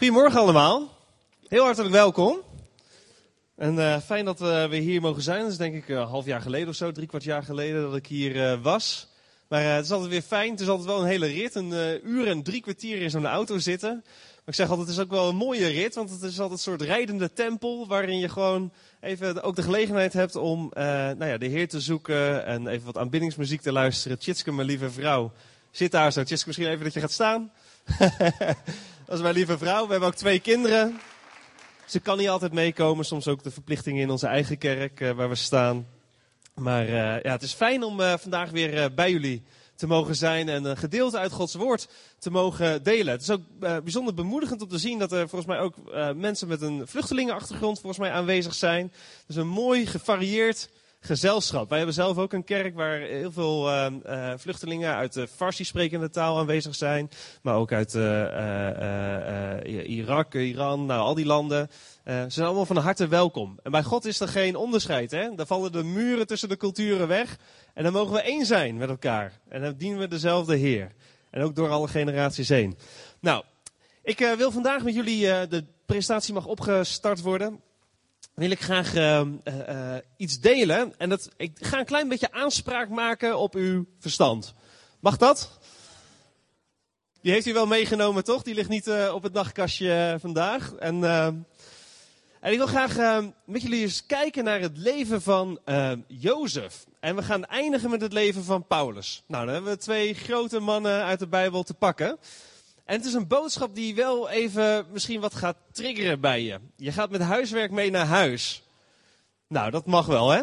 Goedemorgen allemaal. Heel hartelijk welkom. En uh, fijn dat we weer hier mogen zijn. Dat is denk ik een half jaar geleden of zo, drie kwart jaar geleden dat ik hier was. Maar het is altijd weer fijn. Het is altijd wel een hele rit. Een uur en drie kwartier in zo'n auto zitten. Maar ik zeg altijd, het is ook wel een mooie rit. Want het is altijd een soort rijdende tempel. Waarin je gewoon even ook de gelegenheid hebt om nou ja, de Heer te zoeken. En even wat aanbiddingsmuziek te luisteren. Tjitske, mijn lieve vrouw, zit daar zo. Tjitske, misschien even dat je gaat staan. Dat is mijn lieve vrouw. We hebben ook twee kinderen. Ze kan niet altijd meekomen. Soms ook de verplichtingen in onze eigen kerk uh, waar we staan. Maar uh, ja, het is fijn om uh, vandaag weer bij jullie te mogen zijn en een gedeelte uit Gods woord te mogen delen. Het is ook bijzonder bemoedigend om te zien dat er volgens mij ook mensen met een vluchtelingenachtergrond volgens mij aanwezig zijn. Dus een mooi gevarieerd gezelschap. Wij hebben zelf ook een kerk waar heel veel uh, uh, vluchtelingen uit de Farsi sprekende taal aanwezig zijn. Maar ook uit uh, Irak, Iran, nou al die landen. ze zijn allemaal van harte welkom. En bij God is er geen onderscheid. Hè? Daar vallen de muren tussen de culturen weg. En dan mogen we één zijn met elkaar. En dan dienen we dezelfde Heer. En ook door alle generaties heen. Nou, ik wil vandaag met jullie, de presentatie mag opgestart worden wil ik graag uh, uh, iets delen. En dat, ik ga een klein beetje aanspraak maken op uw verstand. Mag dat? Die heeft u wel meegenomen, toch? Die ligt niet uh, op het nachtkastje vandaag. En, en ik wil graag met jullie eens kijken naar het leven van Jozef. En we gaan eindigen met het leven van Paulus. Nou, dan hebben we twee grote mannen uit de Bijbel te pakken. En het is een boodschap die wel even misschien wat gaat triggeren bij je. Je gaat met huiswerk mee naar huis. Nou, dat mag wel, hè?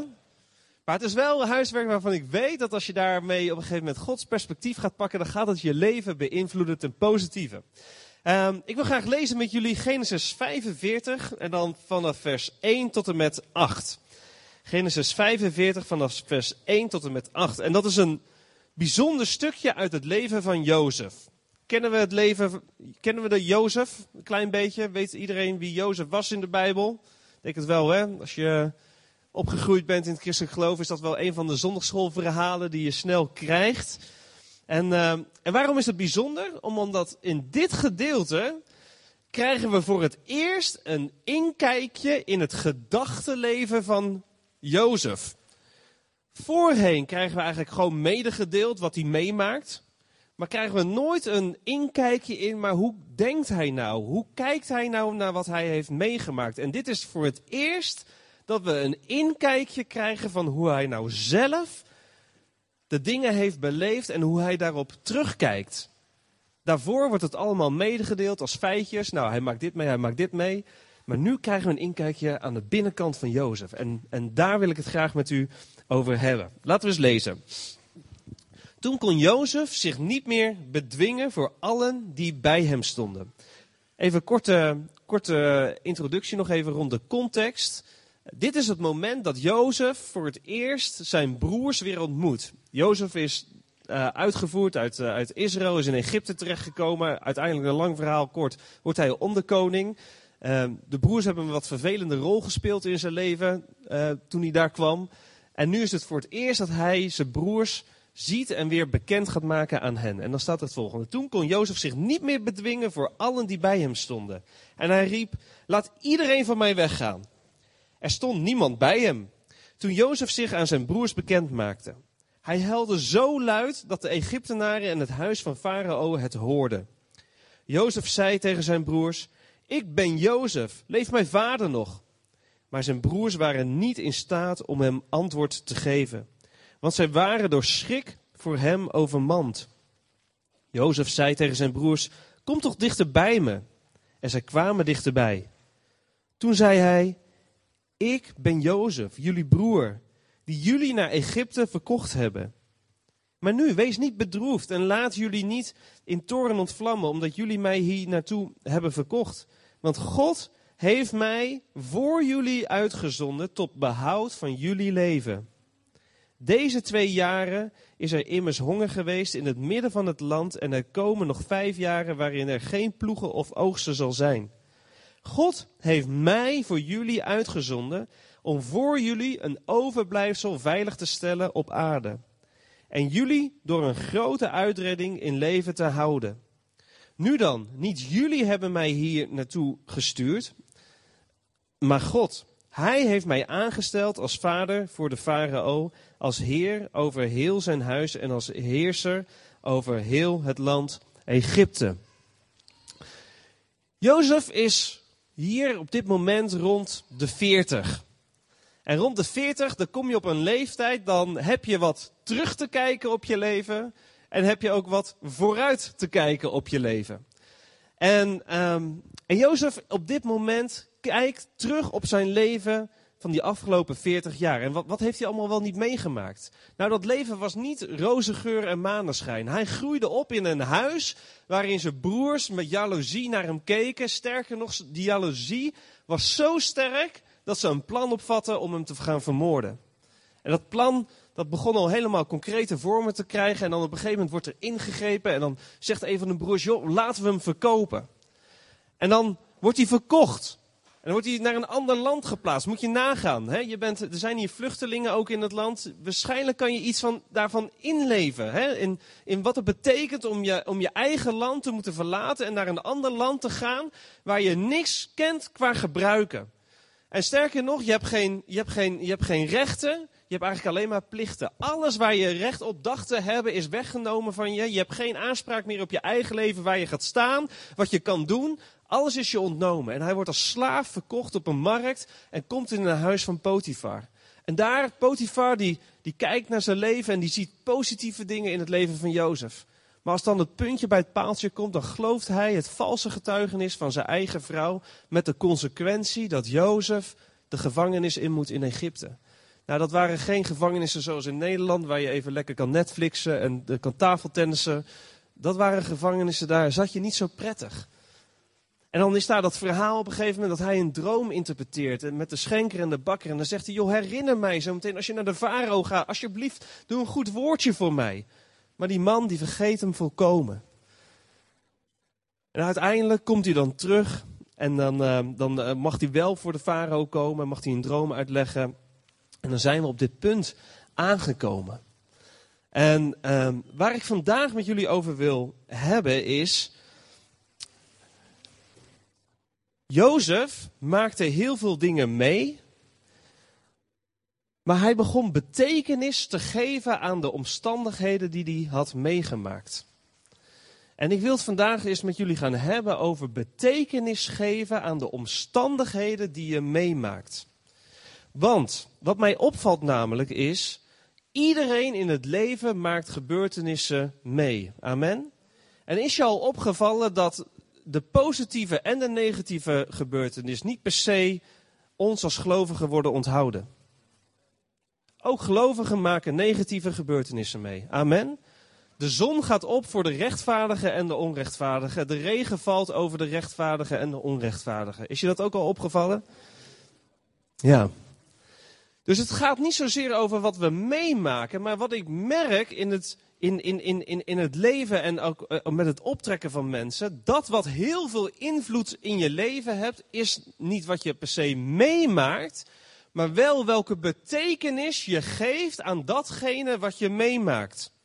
Maar het is wel huiswerk waarvan ik weet dat als je daarmee op een gegeven moment Gods perspectief gaat pakken, dan gaat het je leven beïnvloeden ten positieve. Um, ik wil graag lezen met jullie Genesis 45 en dan vanaf vers 1 tot en met 8. Genesis 45 vanaf vers 1 tot en met 8. En dat is een bijzonder stukje uit het leven van Jozef. Kennen we het leven, kennen we de Jozef een klein beetje? Weet iedereen wie Jozef was in de Bijbel? Ik denk het wel, hè? Als je opgegroeid bent in het christelijk geloof, is dat wel een van de zondagschoolverhalen die je snel krijgt. En, uh, en waarom is het bijzonder? Omdat in dit gedeelte krijgen we voor het eerst een inkijkje in het gedachtenleven van Jozef. Voorheen krijgen we eigenlijk gewoon medegedeeld wat hij meemaakt. Maar krijgen we nooit een inkijkje in, maar hoe denkt hij nou? Hoe kijkt hij nou naar wat hij heeft meegemaakt? En dit is voor het eerst dat we een inkijkje krijgen van hoe hij nou zelf de dingen heeft beleefd en hoe hij daarop terugkijkt. Daarvoor wordt het allemaal medegedeeld als feitjes. Nou, hij maakt dit mee, hij maakt dit mee. Maar nu krijgen we een inkijkje aan de binnenkant van Jozef. En, en daar wil ik het graag met u over hebben. Laten we eens lezen. Toen kon Jozef zich niet meer bedwingen voor allen die bij hem stonden. Even korte, korte introductie nog even rond de context. Dit is het moment dat Jozef voor het eerst zijn broers weer ontmoet. Jozef is uh, uitgevoerd uit, uh, uit Israël, is in Egypte terechtgekomen. Uiteindelijk, een lang verhaal kort, wordt hij onderkoning. Uh, de broers hebben een wat vervelende rol gespeeld in zijn leven toen hij daar kwam. En nu is het voor het eerst dat hij zijn broers ziet en weer bekend gaat maken aan hen. En dan staat het volgende. Toen kon Jozef zich niet meer bedwingen voor allen die bij hem stonden. En hij riep, laat iedereen van mij weggaan. Er stond niemand bij hem. Toen Jozef zich aan zijn broers bekend maakte. Hij helde zo luid dat de Egyptenaren en het huis van Farao het hoorden. Jozef zei tegen zijn broers, ik ben Jozef, leeft mijn vader nog? Maar zijn broers waren niet in staat om hem antwoord te geven want zij waren door schrik voor hem overmand. Jozef zei tegen zijn broers, kom toch dichter bij me. En zij kwamen dichterbij. Toen zei hij, ik ben Jozef, jullie broer, die jullie naar Egypte verkocht hebben. Maar nu, wees niet bedroefd en laat jullie niet in toren ontvlammen, omdat jullie mij hier naartoe hebben verkocht. Want God heeft mij voor jullie uitgezonden tot behoud van jullie leven. Deze twee jaren is er immers honger geweest in het midden van het land en er komen nog vijf jaren waarin er geen ploegen of oogsten zal zijn. God heeft mij voor jullie uitgezonden om voor jullie een overblijfsel veilig te stellen op aarde. En jullie door een grote uitredding in leven te houden. Nu dan, niet jullie hebben mij hier naartoe gestuurd, maar God. Hij heeft mij aangesteld als vader voor de farao, als heer over heel zijn huis en als heerser over heel het land Egypte. Jozef is hier op dit moment rond de 40. En rond de 40, dan kom je op een leeftijd, dan heb je wat terug te kijken op je leven. En heb je ook wat vooruit te kijken op je leven. En, um, en Jozef op dit moment kijkt terug op zijn leven van die afgelopen 40 jaar. En wat, wat heeft hij allemaal wel niet meegemaakt? Nou, dat leven was niet roze geur en maneschijn. Hij groeide op in een huis waarin zijn broers met jaloezie naar hem keken. Sterker nog, die jaloezie was zo sterk dat ze een plan opvatten om hem te gaan vermoorden. En dat plan dat begon al helemaal concrete vormen te krijgen. En dan op een gegeven moment wordt er ingegrepen. En dan zegt een van de broers, joh, laten we hem verkopen. En dan wordt hij verkocht. Dan wordt hij naar een ander land geplaatst. Moet je nagaan. Hè? Je bent, er zijn hier vluchtelingen ook in het land. Waarschijnlijk kan je iets van, daarvan inleven. Hè? In, in wat het betekent om je, om je eigen land te moeten verlaten en naar een ander land te gaan waar je niks kent qua gebruiken. En sterker nog, je hebt geen, je hebt geen, je hebt geen rechten. Je hebt eigenlijk alleen maar plichten. Alles waar je recht op dacht te hebben is weggenomen van je. Je hebt geen aanspraak meer op je eigen leven, waar je gaat staan, wat je kan doen. Alles is je ontnomen. En hij wordt als slaaf verkocht op een markt en komt in een huis van Potifar. En daar, Potifar, die, die kijkt naar zijn leven en die ziet positieve dingen in het leven van Jozef. Maar als dan het puntje bij het paaltje komt, dan gelooft hij het valse getuigenis van zijn eigen vrouw. Met de consequentie dat Jozef de gevangenis in moet in Egypte. Nou, dat waren geen gevangenissen zoals in Nederland, waar je even lekker kan Netflixen en kan tafeltennissen. Dat waren gevangenissen, daar zat je niet zo prettig. En dan is daar dat verhaal op een gegeven moment dat hij een droom interpreteert. met de schenker en de bakker. En dan zegt hij, joh, herinner mij zo meteen als je naar de faro gaat. Alsjeblieft, doe een goed woordje voor mij. Maar die man, die vergeet hem volkomen. En uiteindelijk komt hij dan terug. En dan, uh, dan uh, mag hij wel voor de farao komen. Mag hij een droom uitleggen. En dan zijn we op dit punt aangekomen. En uh, waar ik vandaag met jullie over wil hebben is Jozef maakte heel veel dingen mee, maar hij begon betekenis te geven aan de omstandigheden die hij had meegemaakt. En ik wil het vandaag eens met jullie gaan hebben over betekenis geven aan de omstandigheden die je meemaakt. Want wat mij opvalt namelijk is, iedereen in het leven maakt gebeurtenissen mee. Amen. En is je al opgevallen dat de positieve en de negatieve gebeurtenis niet per se ons als gelovigen worden onthouden. Ook gelovigen maken negatieve gebeurtenissen mee. Amen. De zon gaat op voor de rechtvaardigen en de onrechtvaardigen. De regen valt over de rechtvaardigen en de onrechtvaardigen. Is je dat ook al opgevallen? Ja. Dus het gaat niet zozeer over wat we meemaken, maar wat ik merk in het in, in, in, in, in het leven en ook uh, met het optrekken van mensen, dat wat heel veel invloed in je leven hebt, is niet wat je per se meemaakt, maar wel welke betekenis je geeft aan datgene wat je meemaakt.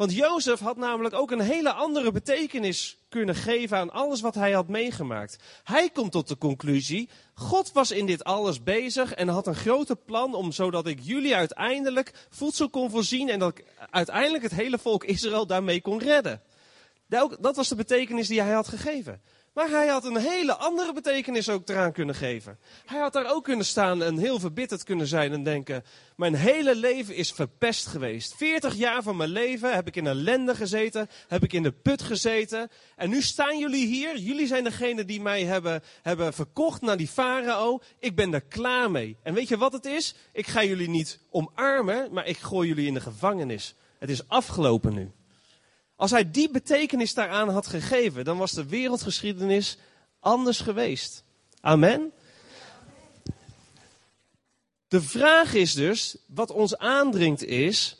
Want Jozef had namelijk ook een hele andere betekenis kunnen geven aan alles wat hij had meegemaakt. Hij komt tot de conclusie, God was in dit alles bezig en had een grote plan om zodat ik jullie uiteindelijk voedsel kon voorzien en dat ik uiteindelijk het hele volk Israël daarmee kon redden. Dat was de betekenis die hij had gegeven. Maar hij had een hele andere betekenis ook eraan kunnen geven. Hij had daar ook kunnen staan en heel verbitterd kunnen zijn en denken: Mijn hele leven is verpest geweest. 40 jaar van mijn leven heb ik in ellende gezeten, heb ik in de put gezeten. En nu staan jullie hier. Jullie zijn degene die mij hebben, hebben verkocht naar die farao. Ik ben er klaar mee. En weet je wat het is? Ik ga jullie niet omarmen, maar ik gooi jullie in de gevangenis. Het is afgelopen nu. Als hij die betekenis daaraan had gegeven, dan was de wereldgeschiedenis anders geweest. Amen. De vraag is dus, wat ons aandringt is,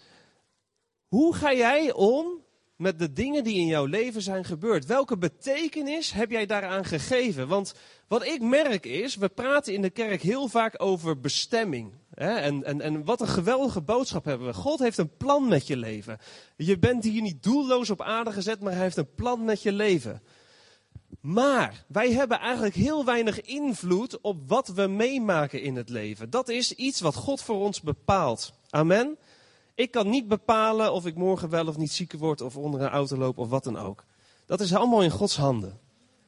hoe ga jij om met de dingen die in jouw leven zijn gebeurd? Welke betekenis heb jij daaraan gegeven? Want wat ik merk is, we praten in de kerk heel vaak over bestemming. En, en, en wat een geweldige boodschap hebben we. God heeft een plan met je leven. Je bent hier niet doelloos op aarde gezet, maar hij heeft een plan met je leven. Maar wij hebben eigenlijk heel weinig invloed op wat we meemaken in het leven. Dat is iets wat God voor ons bepaalt. Amen. Ik kan niet bepalen of ik morgen wel of niet ziek word of onder een auto loop of wat dan ook. Dat is allemaal in Gods handen.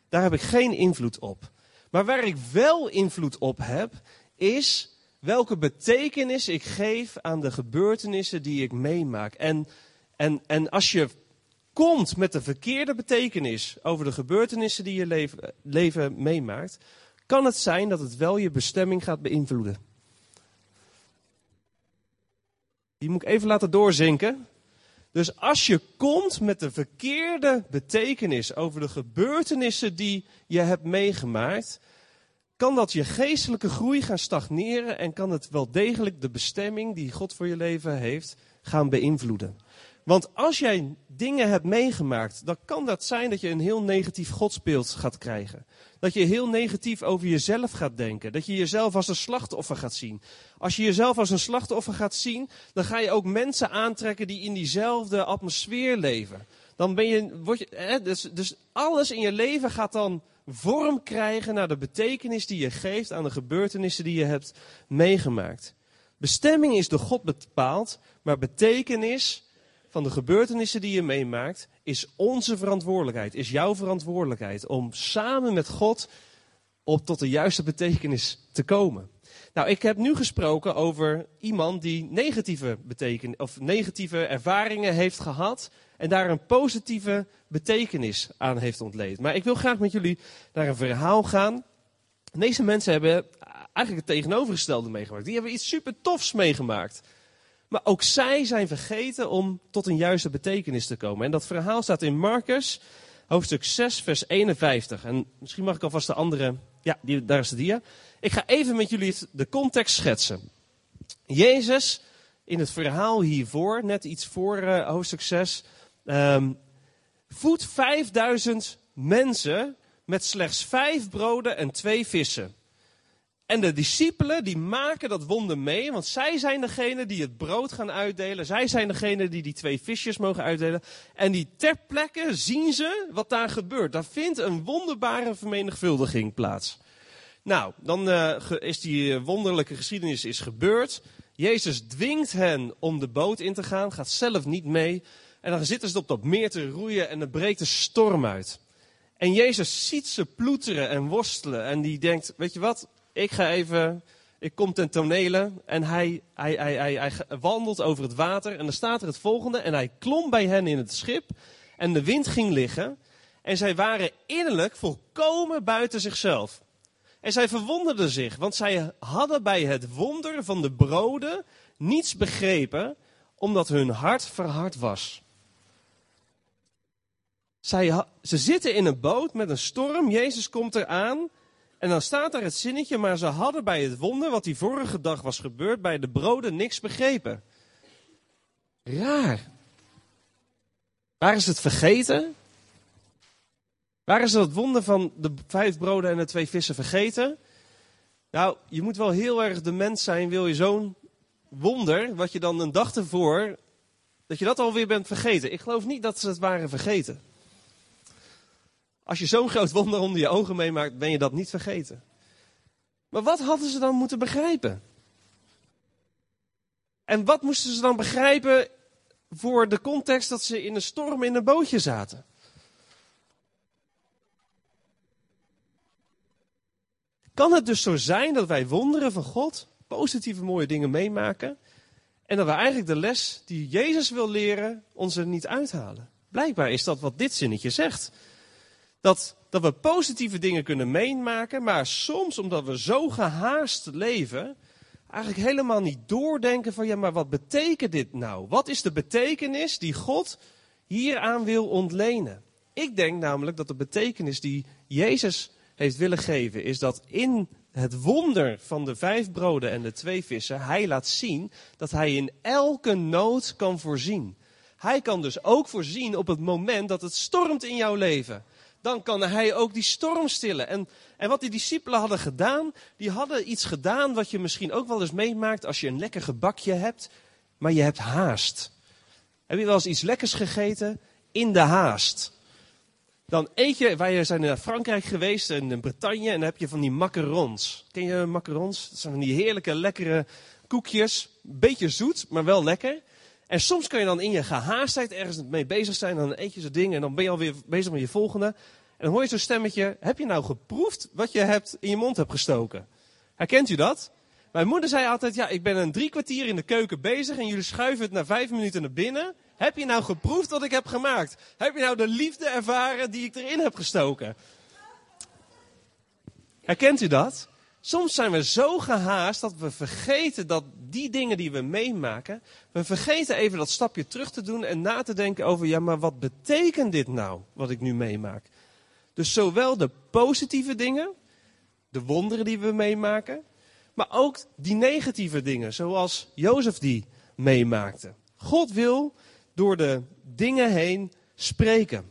Daar heb ik geen invloed op. Maar waar ik wel invloed op heb, is welke betekenis ik geef aan de gebeurtenissen die ik meemaak. En, en, en als je komt met de verkeerde betekenis over de gebeurtenissen die je leven, leven meemaakt, kan het zijn dat het wel je bestemming gaat beïnvloeden. Die moet ik even laten doorzinken. Dus als je komt met de verkeerde betekenis over de gebeurtenissen die je hebt meegemaakt, kan dat je geestelijke groei gaan stagneren en kan het wel degelijk de bestemming die God voor je leven heeft gaan beïnvloeden. Want als jij dingen hebt meegemaakt, dan kan dat zijn dat je een heel negatief godsbeeld gaat krijgen. Dat je heel negatief over jezelf gaat denken. Dat je jezelf als een slachtoffer gaat zien. Als je jezelf als een slachtoffer gaat zien, dan ga je ook mensen aantrekken die in diezelfde atmosfeer leven. Dan ben je, word je hè, dus, dus alles in je leven gaat dan vorm krijgen naar de betekenis die je geeft aan de gebeurtenissen die je hebt meegemaakt. Bestemming is door God bepaald, maar betekenis van de gebeurtenissen die je meemaakt, is onze verantwoordelijkheid, is jouw verantwoordelijkheid om samen met God op tot de juiste betekenis te komen. Nou, ik heb nu gesproken over iemand die negatieve, beteken, of negatieve ervaringen heeft gehad en daar een positieve betekenis aan heeft ontleed. Maar ik wil graag met jullie naar een verhaal gaan. Deze mensen hebben eigenlijk het tegenovergestelde meegemaakt. Die hebben iets super tofs meegemaakt. Maar ook zij zijn vergeten om tot een juiste betekenis te komen. En dat verhaal staat in Marcus, hoofdstuk 6, vers 51. En misschien mag ik alvast de andere. Ja, die, daar is de dia. Ik ga even met jullie de context schetsen. Jezus, in het verhaal hiervoor, net iets voor uh, hoofdstuk 6, um, voedt 5000 mensen met slechts vijf broden en twee vissen. En de discipelen die maken dat wonder mee, want zij zijn degene die het brood gaan uitdelen. Zij zijn degene die die twee visjes mogen uitdelen. En die ter plekke zien ze wat daar gebeurt. Daar vindt een wonderbare vermenigvuldiging plaats. Nou, dan uh, is die wonderlijke geschiedenis is gebeurd. Jezus dwingt hen om de boot in te gaan, gaat zelf niet mee. En dan zitten ze op dat meer te roeien en er breekt een storm uit. En Jezus ziet ze ploeteren en worstelen. En die denkt, weet je wat, ik ga even, ik kom ten tonele en hij, hij, hij, hij, hij wandelt over het water en dan staat er het volgende en hij klom bij hen in het schip en de wind ging liggen en zij waren innerlijk volkomen buiten zichzelf. En zij verwonderden zich, want zij hadden bij het wonder van de broden niets begrepen, omdat hun hart verhard was. Ze zitten in een boot met een storm, Jezus komt eraan en dan staat daar het zinnetje, maar ze hadden bij het wonder wat die vorige dag was gebeurd, bij de broden niks begrepen. Raar. Waar is het vergeten? Waar is het wonder van de vijf broden en de twee vissen vergeten? Nou, je moet wel heel erg de mens zijn, wil je zo'n wonder, wat je dan een dag ervoor, dat je dat alweer bent vergeten. Ik geloof niet dat ze het waren vergeten. Als je zo'n groot wonder onder je ogen meemaakt, ben je dat niet vergeten. Maar wat hadden ze dan moeten begrijpen? En wat moesten ze dan begrijpen voor de context dat ze in een storm in een bootje zaten? Kan het dus zo zijn dat wij wonderen van God, positieve mooie dingen meemaken, en dat we eigenlijk de les die Jezus wil leren, ons er niet uithalen? Blijkbaar is dat wat dit zinnetje zegt. Dat, dat we positieve dingen kunnen meemaken, maar soms omdat we zo gehaast leven, eigenlijk helemaal niet doordenken van ja, maar wat betekent dit nou? Wat is de betekenis die God hieraan wil ontlenen? Ik denk namelijk dat de betekenis die Jezus heeft willen geven, is dat in het wonder van de vijf broden en de twee vissen, hij laat zien dat hij in elke nood kan voorzien. Hij kan dus ook voorzien op het moment dat het stormt in jouw leven dan kan hij ook die storm stillen. En, en wat die discipelen hadden gedaan, die hadden iets gedaan wat je misschien ook wel eens meemaakt als je een lekker gebakje hebt, maar je hebt haast. Heb je wel eens iets lekkers gegeten? In de haast. Dan eet je, wij zijn naar Frankrijk geweest, in Bretagne, en dan heb je van die macarons. Ken je macarons? Dat zijn van die heerlijke, lekkere koekjes. Beetje zoet, maar wel lekker. En soms kan je dan in je gehaastheid ergens mee bezig zijn, dan eet je zo'n ding en dan ben je alweer bezig met je volgende. En dan hoor je zo'n stemmetje, heb je nou geproefd wat je hebt in je mond hebt gestoken? Herkent u dat? Mijn moeder zei altijd, ja, ik ben een drie kwartier in de keuken bezig en jullie schuiven het na vijf minuten naar binnen. Heb je nou geproefd wat ik heb gemaakt? Heb je nou de liefde ervaren die ik erin heb gestoken? Herkent u dat? Soms zijn we zo gehaast dat we vergeten dat die dingen die we meemaken, we vergeten even dat stapje terug te doen en na te denken over, ja, maar wat betekent dit nou, wat ik nu meemaak? Dus zowel de positieve dingen, de wonderen die we meemaken, maar ook die negatieve dingen, zoals Jozef die meemaakte. God wil door de dingen heen spreken.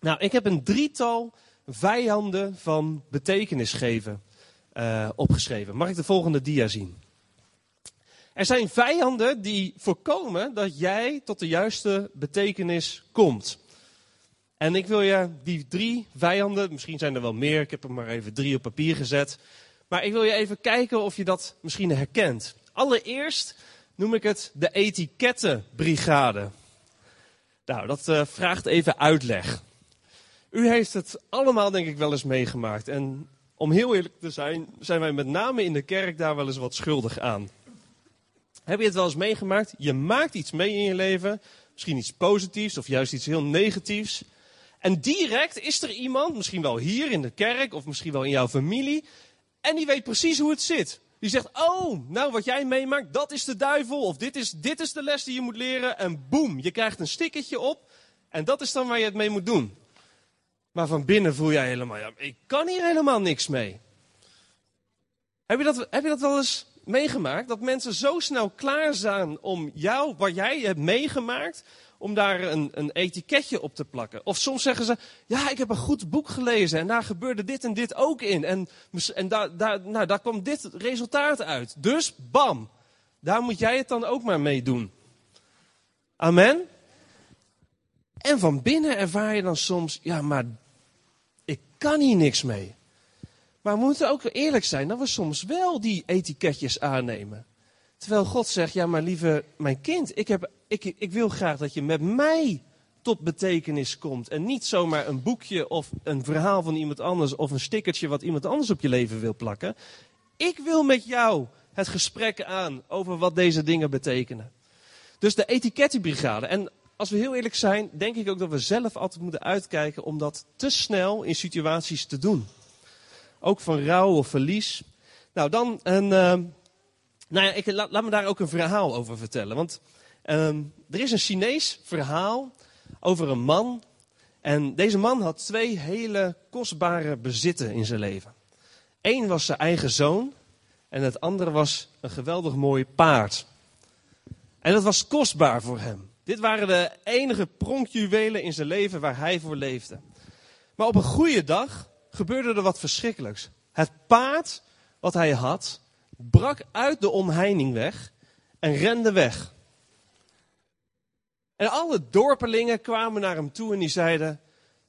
Nou, ik heb een drietal vijanden van betekenis geven uh, opgeschreven. Mag ik de volgende dia zien? Er zijn vijanden die voorkomen dat jij tot de juiste betekenis komt. En ik wil je die drie vijanden, misschien zijn er wel meer, ik heb er maar even drie op papier gezet. Maar ik wil je even kijken of je dat misschien herkent. Allereerst noem ik het de etikettenbrigade. Nou, dat uh, vraagt even uitleg. U heeft het allemaal denk ik wel eens meegemaakt. En om heel eerlijk te zijn, zijn wij met name in de kerk daar wel eens wat schuldig aan. Heb je het wel eens meegemaakt? Je maakt iets mee in je leven, misschien iets positiefs of juist iets heel negatiefs. En direct is er iemand, misschien wel hier in de kerk of misschien wel in jouw familie, en die weet precies hoe het zit. Die zegt, oh, nou wat jij meemaakt, dat is de duivel. Of dit is, dit is de les die je moet leren. En boem, je krijgt een stickertje op. En dat is dan waar je het mee moet doen. Maar van binnen voel jij helemaal, ja, ik kan hier helemaal niks mee. Heb je dat, heb je dat wel eens meegemaakt? Dat mensen zo snel klaar zijn om jou, wat jij hebt meegemaakt, om daar een, een etiketje op te plakken. Of soms zeggen ze, ja, ik heb een goed boek gelezen en daar gebeurde dit en dit ook in. En, en daar, daar, nou, daar kwam dit resultaat uit. Dus, bam, daar moet jij het dan ook maar mee doen. Amen? En van binnen ervaar je dan soms, ja, maar ik kan hier niks mee. Maar we moeten ook eerlijk zijn dat we soms wel die etiketjes aannemen. Terwijl God zegt, ja maar lieve mijn kind, ik, heb, ik, ik wil graag dat je met mij tot betekenis komt. En niet zomaar een boekje of een verhaal van iemand anders of een stickertje wat iemand anders op je leven wil plakken. Ik wil met jou het gesprek aan over wat deze dingen betekenen. Dus de etikettenbrigade. En als we heel eerlijk zijn, denk ik ook dat we zelf altijd moeten uitkijken om dat te snel in situaties te doen. Ook van rouw of verlies. Nou, dan een. Uh, nou ja, ik, laat, me daar ook een verhaal over vertellen. Want uh, er is een Chinees verhaal over een man. En deze man had twee hele kostbare bezitten in zijn leven. Eén was zijn eigen zoon. En het andere was een geweldig mooi paard. En dat was kostbaar voor hem. Dit waren de enige pronkjuwelen in zijn leven waar hij voor leefde. Maar op een goede dag gebeurde er wat verschrikkelijks. Het paard wat hij had, brak uit de omheining weg en rende weg. En alle dorpelingen kwamen naar hem toe en die zeiden: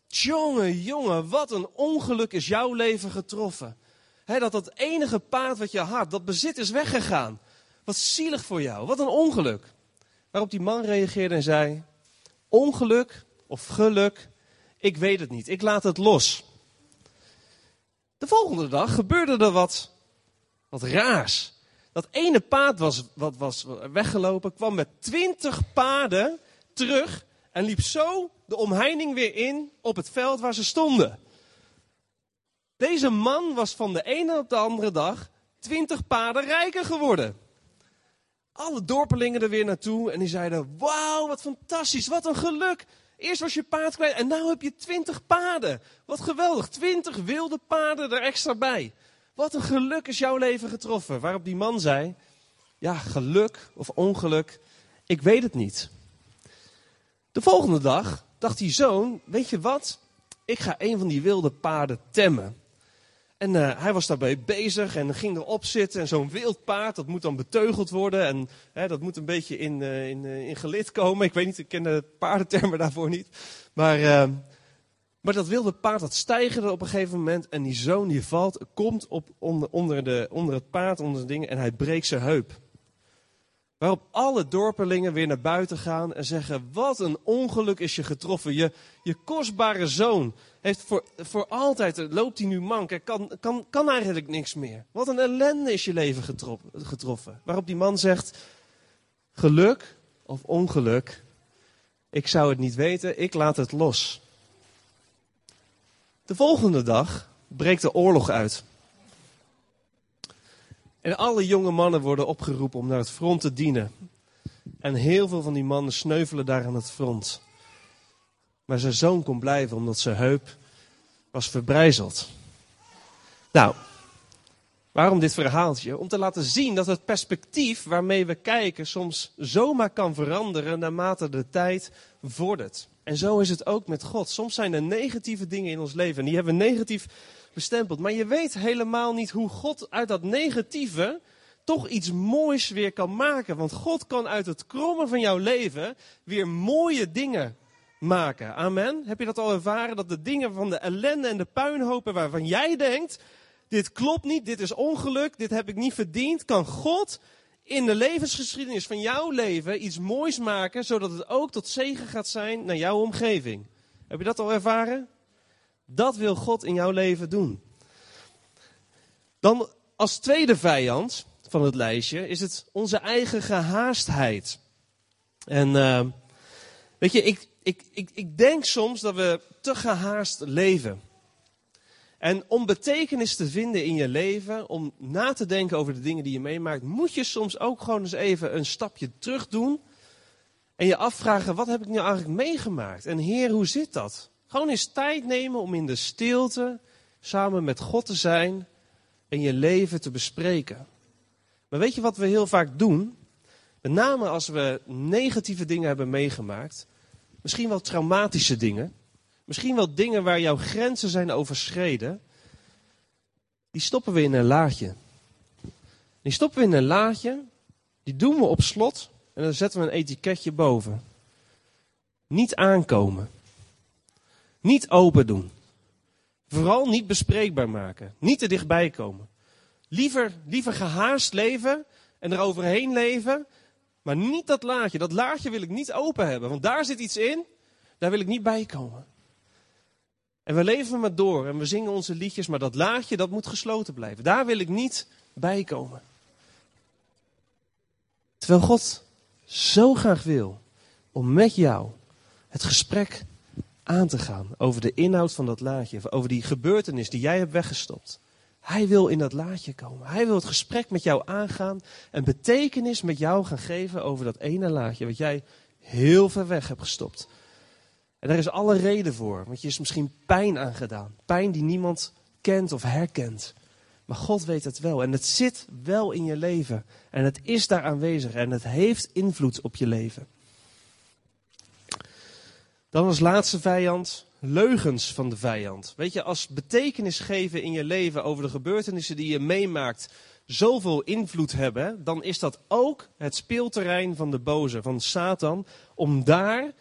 Jongen, jongen, wat een ongeluk is jouw leven getroffen. dat dat enige paard wat je had, dat bezit is weggegaan. Wat zielig voor jou, wat een ongeluk. Waarop die man reageerde en zei: Ongeluk of geluk, ik weet het niet, ik laat het los. De volgende dag gebeurde er wat, wat raars. Dat ene paard was, wat was weggelopen, kwam met twintig paarden terug en liep zo de omheining weer in op het veld waar ze stonden. Deze man was van de ene op de andere dag twintig paarden rijker geworden alle dorpelingen er weer naartoe en die zeiden, wauw, wat fantastisch, wat een geluk. Eerst was je paard kwijt en nu heb je twintig paarden. Wat geweldig, twintig wilde paarden er extra bij. Wat een geluk is jouw leven getroffen. Waarop die man zei, ja, geluk of ongeluk, ik weet het niet. De volgende dag dacht die zoon, weet je wat, ik ga een van die wilde paarden temmen. En uh, hij was daarbij bezig en ging erop zitten. En zo'n wild paard, dat moet dan beteugeld worden. En hè, dat moet een beetje in, uh, in, uh, in gelid komen. Ik weet niet, ik ken de paardentermen daarvoor niet. Maar Maar dat wilde paard, dat stijgerde op een gegeven moment. En die zoon die valt, komt op onder, onder, de, onder het paard, onder de dingen. En hij breekt zijn heup. Waarop alle dorpelingen weer naar buiten gaan en zeggen: Wat een ongeluk is je getroffen. Je, je kostbare zoon heeft voor, voor altijd, loopt hij nu mank. Hij kan, kan, kan eigenlijk niks meer. Wat een ellende is je leven getroffen. Waarop die man zegt: Geluk of ongeluk, ik zou het niet weten, ik laat het los. De volgende dag breekt de oorlog uit. En alle jonge mannen worden opgeroepen om naar het front te dienen. En heel veel van die mannen sneuvelen daar aan het front. Maar zijn zoon kon blijven omdat zijn heup was verbrijzeld. Nou, waarom dit verhaaltje? Om te laten zien dat het perspectief waarmee we kijken soms zomaar kan veranderen naarmate de tijd vordert. En zo is het ook met God. Soms zijn er negatieve dingen in ons leven en die hebben negatief bestempeld. Maar je weet helemaal niet hoe God uit dat negatieve toch iets moois weer kan maken. Want God kan uit het krommen van jouw leven weer mooie dingen maken. Amen. Heb je dat al ervaren? Dat de dingen van de ellende en de puinhopen waarvan jij denkt, dit klopt niet, dit is ongeluk, dit heb ik niet verdiend, kan God in de levensgeschiedenis van jouw leven iets moois maken, zodat het ook tot zegen gaat zijn naar jouw omgeving. Heb je dat al ervaren? Dat wil God in jouw leven doen. Dan als tweede vijand van het lijstje is het onze eigen gehaastheid. En uh, weet je, ik, ik, ik, ik denk soms dat we te gehaast leven. En om betekenis te vinden in je leven, om na te denken over de dingen die je meemaakt, moet je soms ook gewoon eens even een stapje terug doen. En je afvragen, wat heb ik nu eigenlijk meegemaakt? En Heer, hoe zit dat? Gewoon eens tijd nemen om in de stilte samen met God te zijn en je leven te bespreken. Maar weet je wat we heel vaak doen? Met name als we negatieve dingen hebben meegemaakt, misschien wel traumatische dingen, misschien wel dingen waar jouw grenzen zijn overschreden, die stoppen we in een laadje. Die stoppen we in een laadje, die doen we op slot en dan zetten we een etiketje boven. Niet aankomen. Niet open doen. Vooral niet bespreekbaar maken. Niet te dichtbij komen. Liever, liever gehaast leven en eroverheen leven. Maar niet dat laadje. Dat laadje wil ik niet open hebben. Want daar zit iets in. Daar wil ik niet bij komen. En we leven maar door en we zingen onze liedjes. Maar dat laadje dat moet gesloten blijven. Daar wil ik niet bij komen. Terwijl God zo graag wil om met jou het gesprek aan te gaan over de inhoud van dat laadje, over die gebeurtenis die jij hebt weggestopt. Hij wil in dat laadje komen. Hij wil het gesprek met jou aangaan en betekenis met jou gaan geven over dat ene laadje wat jij heel ver weg hebt gestopt. En daar is alle reden voor, want je is misschien pijn aangedaan. Pijn die niemand kent of herkent. Maar God weet het wel en het zit wel in je leven. En het is daar aanwezig en het heeft invloed op je leven. Dan als laatste vijand, leugens van de vijand. Weet je, als betekenis geven in je leven over de gebeurtenissen die je meemaakt zoveel invloed hebben, dan is dat ook het speelterrein van de boze, van Satan, om daar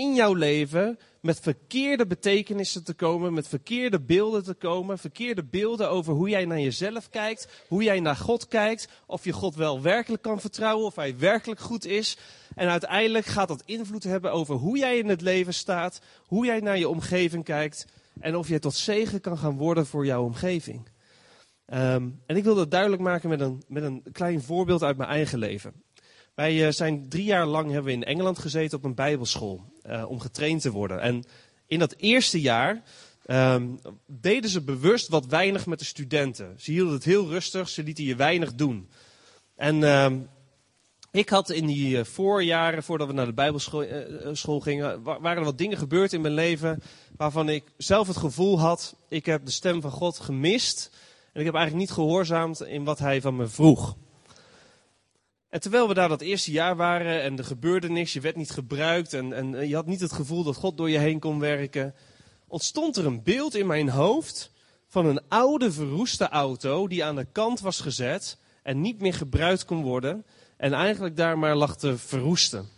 in jouw leven met verkeerde betekenissen te komen, met verkeerde beelden te komen, verkeerde beelden over hoe jij naar jezelf kijkt, hoe jij naar God kijkt, of je God wel werkelijk kan vertrouwen, of hij werkelijk goed is. En uiteindelijk gaat dat invloed hebben over hoe jij in het leven staat, hoe jij naar je omgeving kijkt en of je tot zegen kan gaan worden voor jouw omgeving. Ehm, en ik wil dat duidelijk maken met een, met een klein voorbeeld uit mijn eigen leven. Wij uh, zijn drie jaar lang hebben we in Engeland gezeten op een bijbelschool uh, om getraind te worden. En in dat eerste jaar um, deden ze bewust wat weinig met de studenten. Ze hielden het heel rustig, ze lieten je weinig doen. En um, ik had in die uh, voorjaren, voordat we naar de bijbelschool uh, gingen, waren er wat dingen gebeurd in mijn leven waarvan ik zelf het gevoel had, ik heb de stem van God gemist. En ik heb eigenlijk niet gehoorzaamd in wat hij van me vroeg. En terwijl we daar dat eerste jaar waren en er gebeurde niks, je werd niet gebruikt en, en je had niet het gevoel dat God door je heen kon werken, ontstond er een beeld in mijn hoofd van een oude verroeste auto die aan de kant was gezet en niet meer gebruikt kon worden en eigenlijk daar maar lag te verroesten.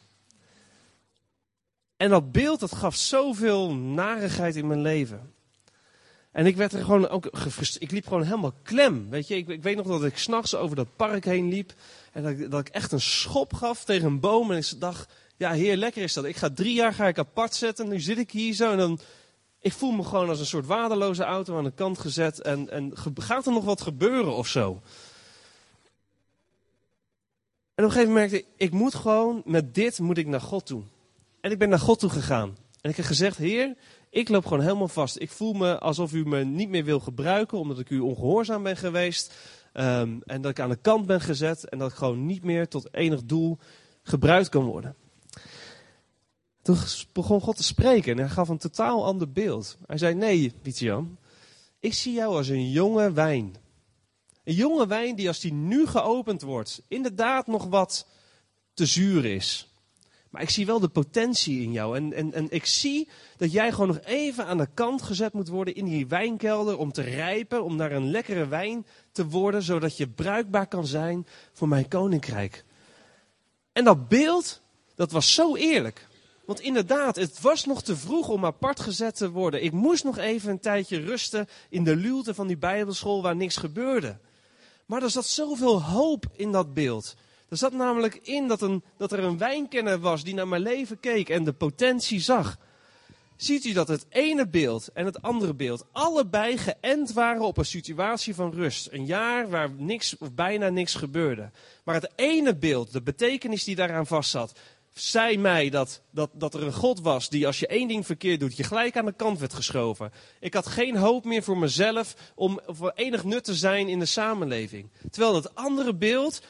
En dat beeld, dat gaf zoveel narigheid in mijn leven. En ik werd er gewoon ook gefrustreerd. Ik liep gewoon helemaal klem. Weet je, ik, ik weet nog dat ik s'nachts over dat park heen liep. En dat, dat ik echt een schop gaf tegen een boom. En ik dacht, ja, heer, lekker is dat. Ik ga drie jaar ga ik apart zetten. Nu zit ik hier zo en dan... Ik voel me gewoon als een soort waardeloze auto aan de kant gezet. En, en gaat er nog wat gebeuren of zo? En op een gegeven moment merkte ik, ik moet gewoon, met dit moet ik naar God toe. En ik ben naar God toe gegaan. En ik heb gezegd, Heer, ik loop gewoon helemaal vast. Ik voel me alsof u me niet meer wil gebruiken, omdat ik u ongehoorzaam ben geweest. Um, en dat ik aan de kant ben gezet en dat ik gewoon niet meer tot enig doel gebruikt kan worden. Toen begon God te spreken en hij gaf een totaal ander beeld. Hij zei, nee, Jan, ik zie jou als een jonge wijn. Een jonge wijn die als die nu geopend wordt, inderdaad nog wat te zuur is. Maar ik zie wel de potentie in jou. En, en, en ik zie dat jij gewoon nog even aan de kant gezet moet worden in die wijnkelder om te rijpen, om naar een lekkere wijn te worden, zodat je bruikbaar kan zijn voor mijn koninkrijk. En dat beeld, dat was zo eerlijk. Want inderdaad, het was nog te vroeg om apart gezet te worden. Ik moest nog even een tijdje rusten in de luwte van die bijbelschool waar niks gebeurde. Maar er zat zoveel hoop in dat beeld. Er zat namelijk in dat, een, dat er een wijnkenner was die naar mijn leven keek en de potentie zag. Ziet u dat het ene beeld en het andere beeld allebei geënt waren op een situatie van rust. Een jaar waar niks of bijna niks gebeurde. Maar het ene beeld, de betekenis die daaraan vastzat, zei mij dat, dat, dat er een God was die als je één ding verkeerd doet, je gelijk aan de kant werd geschoven. Ik had geen hoop meer voor mezelf om voor enig nut te zijn in de samenleving. Terwijl het andere beeld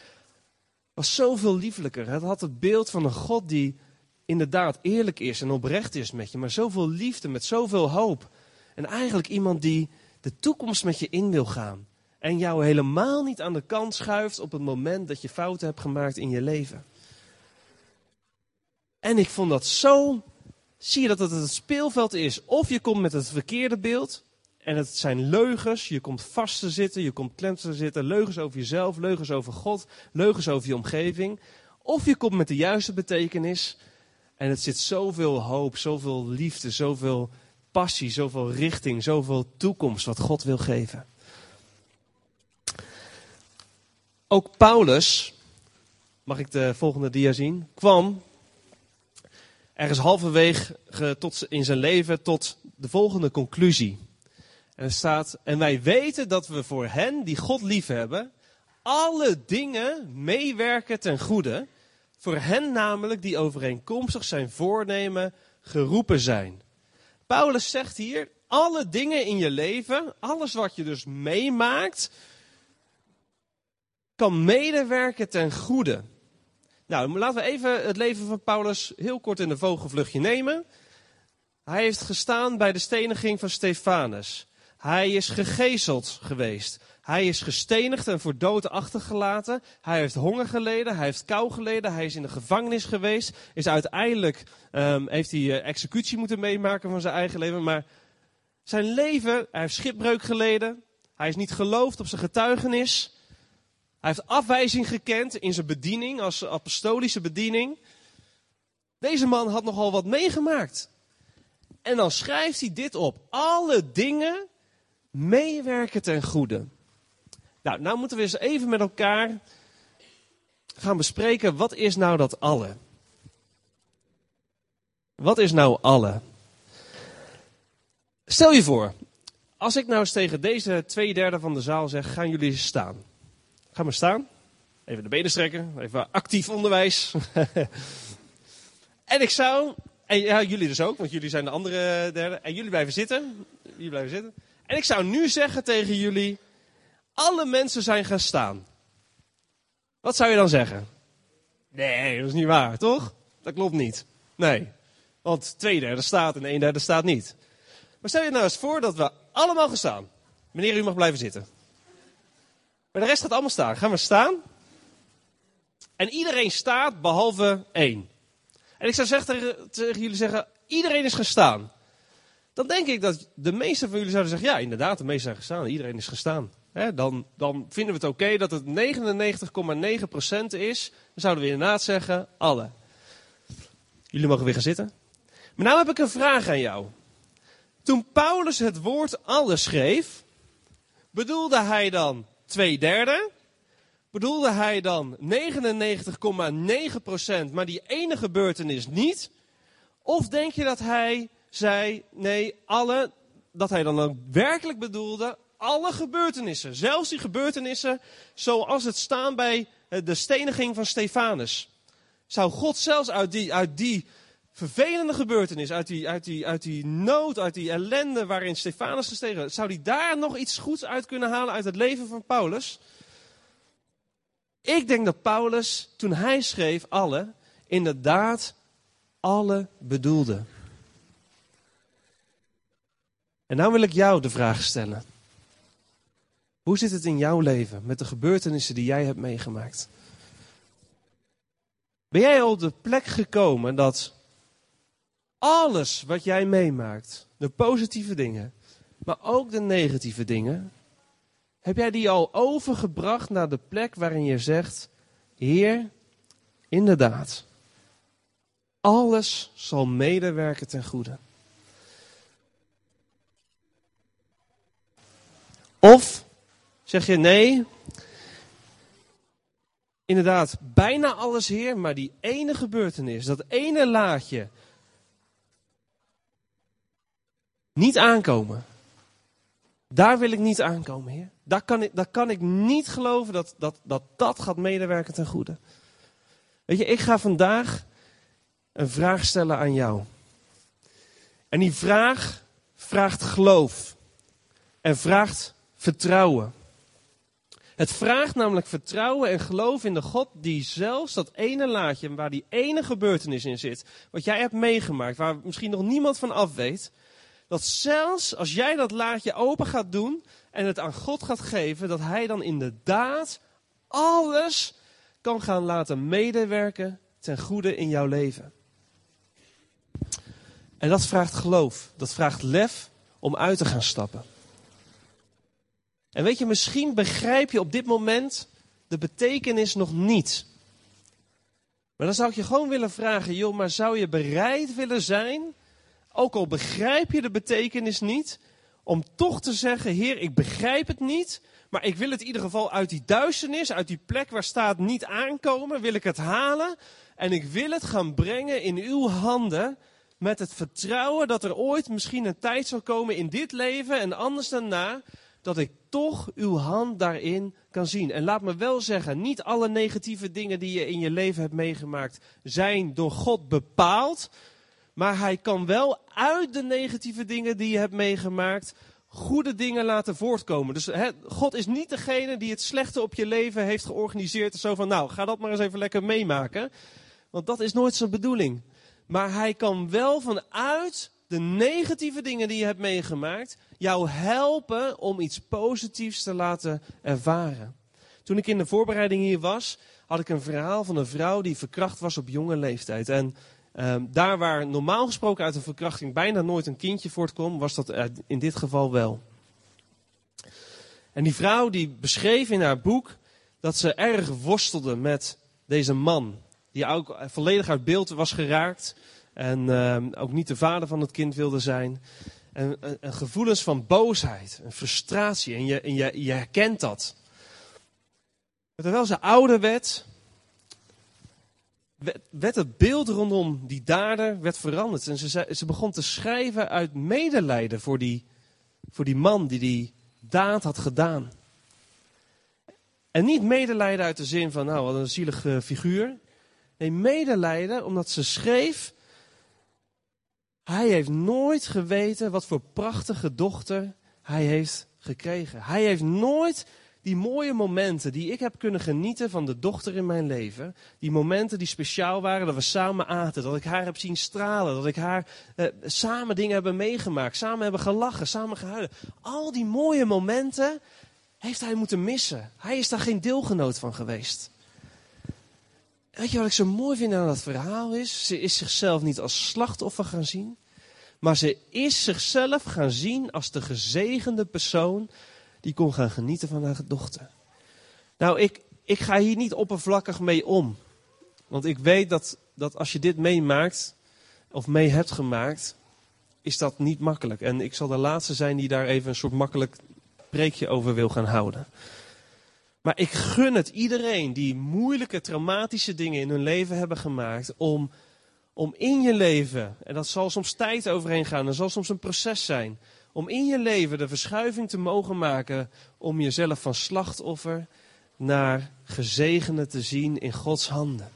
was zoveel lieflijker. Het had het beeld van een God die inderdaad eerlijk is en oprecht is met je, maar zoveel liefde, met zoveel hoop. En eigenlijk iemand die de toekomst met je in wil gaan. En jou helemaal niet aan de kant schuift op het moment dat je fouten hebt gemaakt in je leven. En ik vond dat zo. Zie je dat het het speelveld is? Of je komt met het verkeerde beeld. En het zijn leugens. Je komt vast te zitten, je komt klem te zitten. Leugens over jezelf, leugens over God, leugens over je omgeving. Of je komt met de juiste betekenis. En het zit zoveel hoop, zoveel liefde, zoveel passie, zoveel richting, zoveel toekomst wat God wil geven. Ook Paulus, mag ik de volgende dia zien, kwam ergens halverwege in zijn leven tot de volgende conclusie. Er staat, en wij weten dat we voor hen die God liefhebben, alle dingen meewerken ten goede. Voor hen namelijk die overeenkomstig zijn voornemen geroepen zijn. Paulus zegt hier, alle dingen in je leven, alles wat je dus meemaakt, kan medewerken ten goede. Nou, laten we even het leven van Paulus heel kort in de vogelvluchtje nemen. Hij heeft gestaan bij de steniging van Stefanus. Hij is gegezeld geweest. Hij is gestenigd en voor dood achtergelaten. Hij heeft honger geleden, hij heeft kou geleden, hij is in de gevangenis geweest. Is uiteindelijk, um, heeft hij uh, executie moeten meemaken van zijn eigen leven. Maar zijn leven, hij heeft schipbreuk geleden. Hij is niet geloofd op zijn getuigenis. Hij heeft afwijzing gekend in zijn bediening, als apostolische bediening. Deze man had nogal wat meegemaakt. En dan schrijft hij dit op. Alle dingen meewerken ten goede. Nou, nou moeten we eens even met elkaar gaan bespreken, wat is nou dat alle? Wat is nou alle? Stel je voor, als ik nou eens tegen deze twee derde van de zaal zeg, gaan jullie staan. Ga maar staan. Even de benen strekken. Even actief onderwijs. en ik zou, en ja, jullie dus ook, want jullie zijn de andere derde. En jullie blijven zitten. Jullie blijven zitten. En ik zou nu zeggen tegen jullie, alle mensen zijn gaan staan. Wat zou je dan zeggen? Nee, dat is niet waar, toch? Dat klopt niet. Nee. Want twee derde staat en een derde staat niet. Maar stel je nou eens voor dat we allemaal gaan staan. Meneer, u mag blijven zitten. Maar de rest gaat allemaal staan. Gaan we staan? En iedereen staat behalve één. En ik zou zeggen, tegen jullie zeggen, iedereen is gestaan. Dan denk ik dat de meeste van jullie zouden zeggen, ja inderdaad, de meesten zijn gestaan. Iedereen is gestaan. dan, dan vinden we het oké dat het 99,9% is. Dan zouden we inderdaad zeggen, alle. Jullie mogen weer gaan zitten. Maar nou heb ik een vraag aan jou. Toen Paulus het woord alle schreef, bedoelde hij dan twee derde? Bedoelde hij dan 99,9% maar die ene gebeurtenis niet? Of denk je dat hij zei, nee, alle, dat hij dan ook werkelijk bedoelde, alle gebeurtenissen, zelfs die gebeurtenissen zoals het staan bij de steniging van Stefanus. Zou God zelfs uit die, uit die vervelende gebeurtenis, uit die, uit, die, uit die nood, uit die ellende waarin Stefanus gestegen zou die daar nog iets goeds uit kunnen halen uit het leven van Paulus? Ik denk dat Paulus, toen hij schreef alle, inderdaad alle bedoelde. En nou wil ik jou de vraag stellen. Hoe zit het in jouw leven met de gebeurtenissen die jij hebt meegemaakt? Ben jij op de plek gekomen dat alles wat jij meemaakt, de positieve dingen, maar ook de negatieve dingen, heb jij die al overgebracht naar de plek waarin je zegt, Heer, inderdaad, alles zal medewerken ten goede. Of zeg je nee, inderdaad, bijna alles Heer, maar die ene gebeurtenis, dat ene laadje, niet aankomen. Daar wil ik niet aankomen, Heer. Daar kan ik, daar kan ik niet geloven dat, dat, dat dat gaat medewerken ten goede. Weet je, ik ga vandaag een vraag stellen aan jou. En die vraag vraagt geloof. En vraagt vertrouwen. Het vraagt namelijk vertrouwen en geloof in de God die zelfs dat ene laadje, waar die ene gebeurtenis in zit, wat jij hebt meegemaakt, waar misschien nog niemand van af weet, dat zelfs als jij dat laadje open gaat doen en het aan God gaat geven, dat Hij dan inderdaad alles kan gaan laten medewerken ten goede in jouw leven. En dat vraagt geloof, dat vraagt lef om uit te gaan stappen. En weet je, misschien begrijp je op dit moment de betekenis nog niet. Maar dan zou ik je gewoon willen vragen, joh, maar zou je bereid willen zijn ook al begrijp je de betekenis niet, om toch te zeggen, Heer, ik begrijp het niet, maar ik wil het in ieder geval uit die duisternis, uit die plek waar staat niet aankomen, wil ik het halen en ik wil het gaan brengen in uw handen met het vertrouwen dat er ooit misschien een tijd zal komen in dit leven en anders daarna, dat ik toch uw hand daarin kan zien. En laat me wel zeggen, niet alle negatieve dingen die je in je leven hebt meegemaakt zijn door God bepaald. Maar hij kan wel uit de negatieve dingen die je hebt meegemaakt, goede dingen laten voortkomen. Dus God is niet degene die het slechte op je leven heeft georganiseerd. Zo van, nou, ga dat maar eens even lekker meemaken. Want dat is nooit zijn bedoeling. Maar hij kan wel vanuit de negatieve dingen die je hebt meegemaakt, jou helpen om iets positiefs te laten ervaren. Toen ik in de voorbereiding hier was, had ik een verhaal van een vrouw die verkracht was op jonge leeftijd. En Um, daar waar normaal gesproken uit een verkrachting bijna nooit een kindje voortkomt, was dat in dit geval wel. En die vrouw die beschreef in haar boek dat ze erg worstelde met deze man. Die ook volledig uit beeld was geraakt. En um, ook niet de vader van het kind wilde zijn. En, en, gevoelens van boosheid en frustratie. En je, en je, herkent dat. Terwijl ze ouder werd, werd het beeld rondom die dader werd veranderd. En ze, ze begon te schrijven uit medelijden voor die, voor die man die die daad had gedaan. En niet medelijden uit de zin van, nou, wat een zielige figuur. Nee, medelijden omdat ze schreef, hij heeft nooit geweten wat voor prachtige dochter hij heeft gekregen. Hij heeft nooit die mooie momenten die ik heb kunnen genieten van de dochter in mijn leven. Die momenten die speciaal waren, dat we samen aten, dat ik haar heb zien stralen, dat ik haar eh, samen dingen hebben meegemaakt, samen hebben gelachen, samen gehuilen. Al die mooie momenten heeft hij moeten missen. Hij is daar geen deelgenoot van geweest. Weet je wat ik zo mooi vind aan dat verhaal is? Ze is zichzelf niet als slachtoffer gaan zien, maar ze is zichzelf gaan zien als de gezegende persoon die kon gaan genieten van haar dochter. Nou, ik, ik ga hier niet oppervlakkig mee om. Want ik weet dat, dat als je dit meemaakt, of mee hebt gemaakt, is dat niet makkelijk. En ik zal de laatste zijn die daar even een soort makkelijk preekje over wil gaan houden. Maar ik gun het iedereen die moeilijke, traumatische dingen in hun leven hebben gemaakt, om, om in je leven, en dat zal soms tijd overheen gaan, dat zal soms een proces zijn, om in je leven de verschuiving te mogen maken om jezelf van slachtoffer naar gezegende te zien in Gods handen.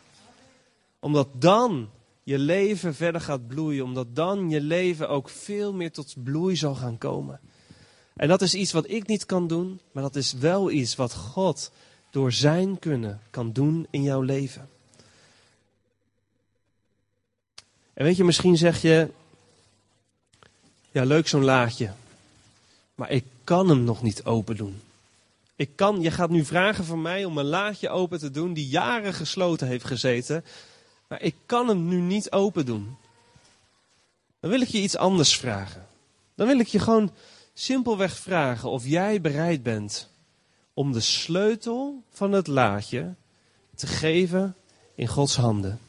Omdat dan je leven verder gaat bloeien, omdat dan je leven ook veel meer tot bloei zal gaan komen. En dat is iets wat ik niet kan doen, maar dat is wel iets wat God door zijn kunnen kan doen in jouw leven. En weet je, misschien zeg je, ja leuk zo'n laadje, maar ik kan hem nog niet open doen. Ik kan, je gaat nu vragen van mij om een laadje open te doen die jaren gesloten heeft gezeten, maar ik kan hem nu niet open doen. Dan wil ik je iets anders vragen. Dan wil ik je gewoon simpelweg vragen of jij bereid bent om de sleutel van het laadje te geven in Gods handen.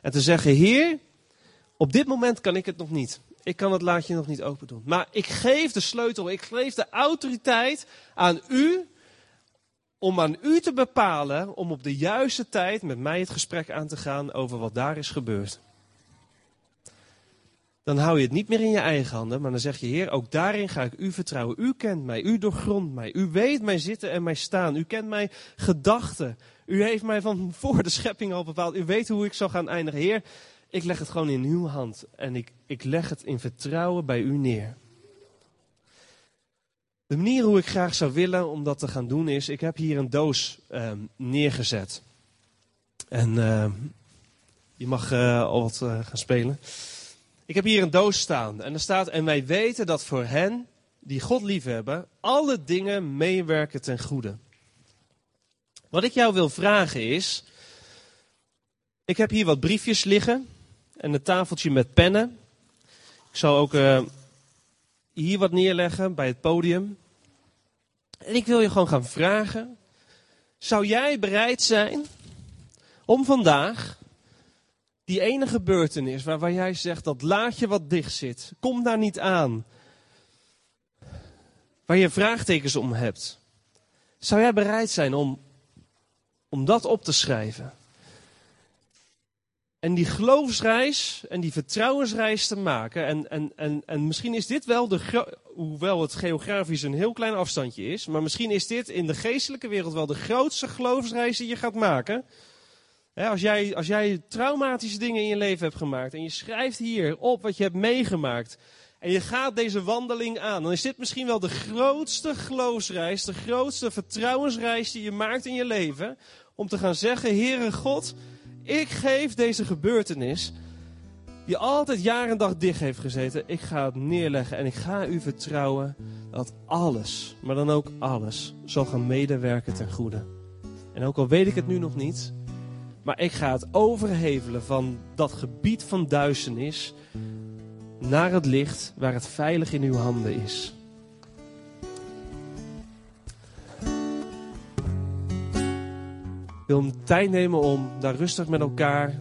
En te zeggen, Heer, op dit moment kan ik het nog niet. Ik kan het laadje nog niet open doen. Maar ik geef de sleutel, ik geef de autoriteit aan u om aan u te bepalen om op de juiste tijd met mij het gesprek aan te gaan over wat daar is gebeurd dan hou je het niet meer in je eigen handen, maar dan zeg je, Heer, ook daarin ga ik u vertrouwen. U kent mij, u doorgrondt mij, u weet mij zitten en mij staan, u kent mijn gedachten. U heeft mij van voor de schepping al bepaald, u weet hoe ik zal gaan eindigen. Heer, ik leg het gewoon in uw hand en ik, ik leg het in vertrouwen bij u neer. De manier hoe ik graag zou willen om dat te gaan doen is, ik heb hier een doos uh, neergezet. En uh, je mag uh, al wat eh, gaan spelen. Ik heb hier een doos staan en er staat, en wij weten dat voor hen die God liefhebben, alle dingen meewerken ten goede. Wat ik jou wil vragen is, ik heb hier wat briefjes liggen en een tafeltje met pennen. Ik zal ook uh, hier wat neerleggen bij het podium. En ik wil je gewoon gaan vragen, zou jij bereid zijn om vandaag die ene gebeurtenis waar, waar jij zegt dat laadje wat dicht zit, kom daar niet aan. Waar je vraagtekens om hebt. Zou jij bereid zijn om, om dat op te schrijven? En die geloofsreis en die vertrouwensreis te maken. En, en, en, en misschien is dit wel de, hoewel het geografisch een heel klein afstandje is, maar misschien is dit in de geestelijke wereld wel de grootste geloofsreis die je gaat maken als, jij, als jij traumatische dingen in je leven hebt gemaakt en je schrijft hier op wat je hebt meegemaakt en je gaat deze wandeling aan, dan is dit misschien wel de grootste geloofsreis, de grootste vertrouwensreis die je maakt in je leven. Om te gaan zeggen, Heere God, ik geef deze gebeurtenis, die altijd jaar en dag dicht heeft gezeten, ik ga het neerleggen en ik ga u vertrouwen dat alles, maar dan ook alles, zal gaan medewerken ten goede. En ook al weet ik het nu nog niet, maar ik ga het overhevelen van dat gebied van duisternis naar het licht waar het veilig in uw handen is. Ik wil een tijd nemen om daar rustig met elkaar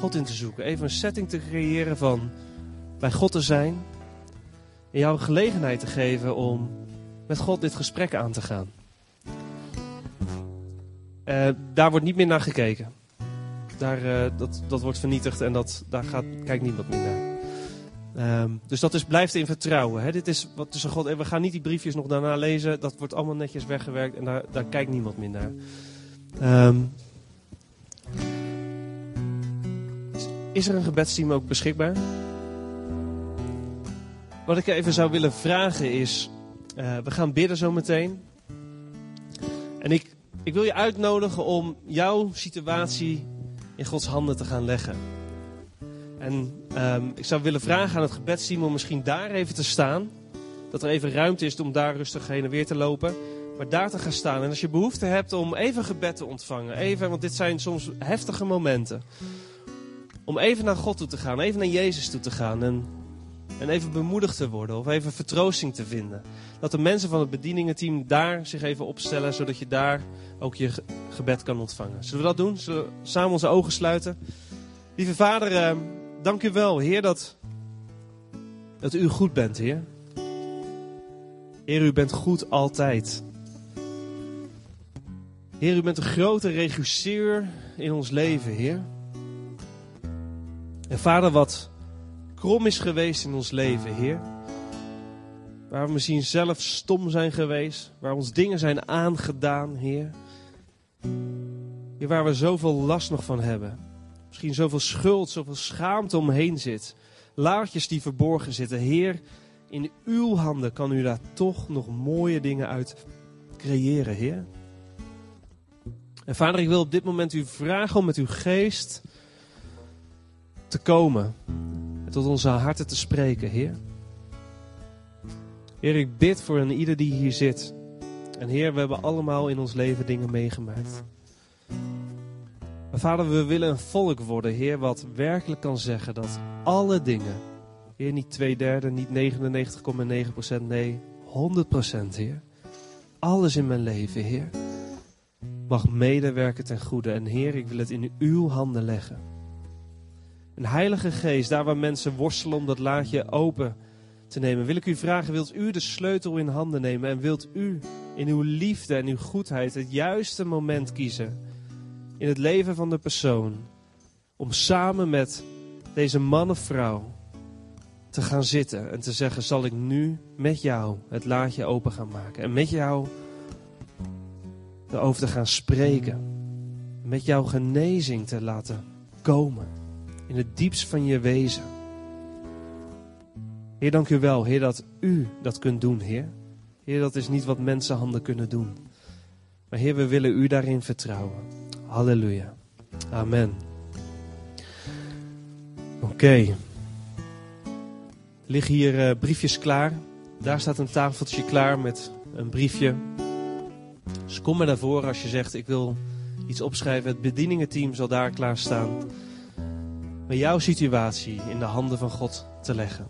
God in te zoeken. Even een setting te creëren van bij God te zijn. En jou gelegenheid te geven om met God dit gesprek aan te gaan. Uh, daar wordt niet meer naar gekeken. Daar, uh, dat, dat wordt vernietigd en dat, daar gaat, kijkt niemand meer naar. Um, dus dat is, blijft in vertrouwen. Hè? Dit is wat tussen God. En we gaan niet die briefjes nog daarna lezen. Dat wordt allemaal netjes weggewerkt en daar, daar kijkt niemand meer naar. Um, is er een gebedsteam ook beschikbaar? Wat ik even zou willen vragen is: uh, we gaan bidden zo meteen. En ik, ik wil je uitnodigen om jouw situatie in Gods handen te gaan leggen. En um, ik zou willen vragen aan het gebedsteam om misschien daar even te staan. Dat er even ruimte is om daar rustig heen en weer te lopen. Maar daar te gaan staan. En als je behoefte hebt om even gebed te ontvangen. Even, want dit zijn soms heftige momenten. Om even naar God toe te gaan. Even naar Jezus toe te gaan. En, en even bemoedigd te worden. Of even vertroosting te vinden. Dat de mensen van het bedieningenteam daar zich even opstellen. Zodat je daar ook je gebed kan ontvangen. Zullen we dat doen? Zullen we samen onze ogen sluiten? Lieve Vader, ehm, dank u wel, Heer, dat, dat u goed bent, Heer. Heer, u bent goed altijd. Heer, u bent een grote regisseur in ons leven, Heer. En Vader, wat krom is geweest in ons leven, Heer. Waar we misschien zelf stom zijn geweest, waar ons dingen zijn aangedaan, Heer. Heer, waar we zoveel last nog van hebben. Misschien zoveel schuld, zoveel schaamte omheen zit. Laartjes die verborgen zitten. Heer, in uw handen kan u daar toch nog mooie dingen uit creëren, Heer. En Vader, ik wil op dit moment u vragen om met uw geest te komen. Tot onze harten te spreken, Heer. Heer, ik bid voor een ieder die hier zit. En Heer, we hebben allemaal in ons leven dingen meegemaakt. Maar Vader, we willen een volk worden, Heer, wat werkelijk kan zeggen dat alle dingen, Heer, niet twee derde, niet 99,9 procent, nee, 100 procent, Heer. Alles in mijn leven, Heer, mag medewerken ten goede. En Heer, ik wil het in uw handen leggen. Een heilige geest, daar waar mensen worstelen om dat laadje open te nemen, wil ik u vragen, wilt u de sleutel in handen nemen en wilt u in uw liefde en uw goedheid het juiste moment kiezen in het leven van de persoon om samen met deze man of vrouw te gaan zitten en te zeggen: Zal ik nu met jou het laadje open gaan maken en met jou erover te gaan spreken, met jouw genezing te laten komen in het diepst van je wezen. Heer, dank u wel, Heer, dat u dat kunt doen, Heer. Heer, dat is niet wat mensenhanden kunnen doen. Maar Heer, we willen u daarin vertrouwen. Halleluja. Amen. Oké. Liggen hier uh, briefjes klaar. Daar staat een tafeltje klaar met een briefje. Dus kom maar daarvoor als je zegt: Ik wil iets opschrijven. Het bedieningenteam zal daar klaar Met jouw situatie in de handen van God te leggen.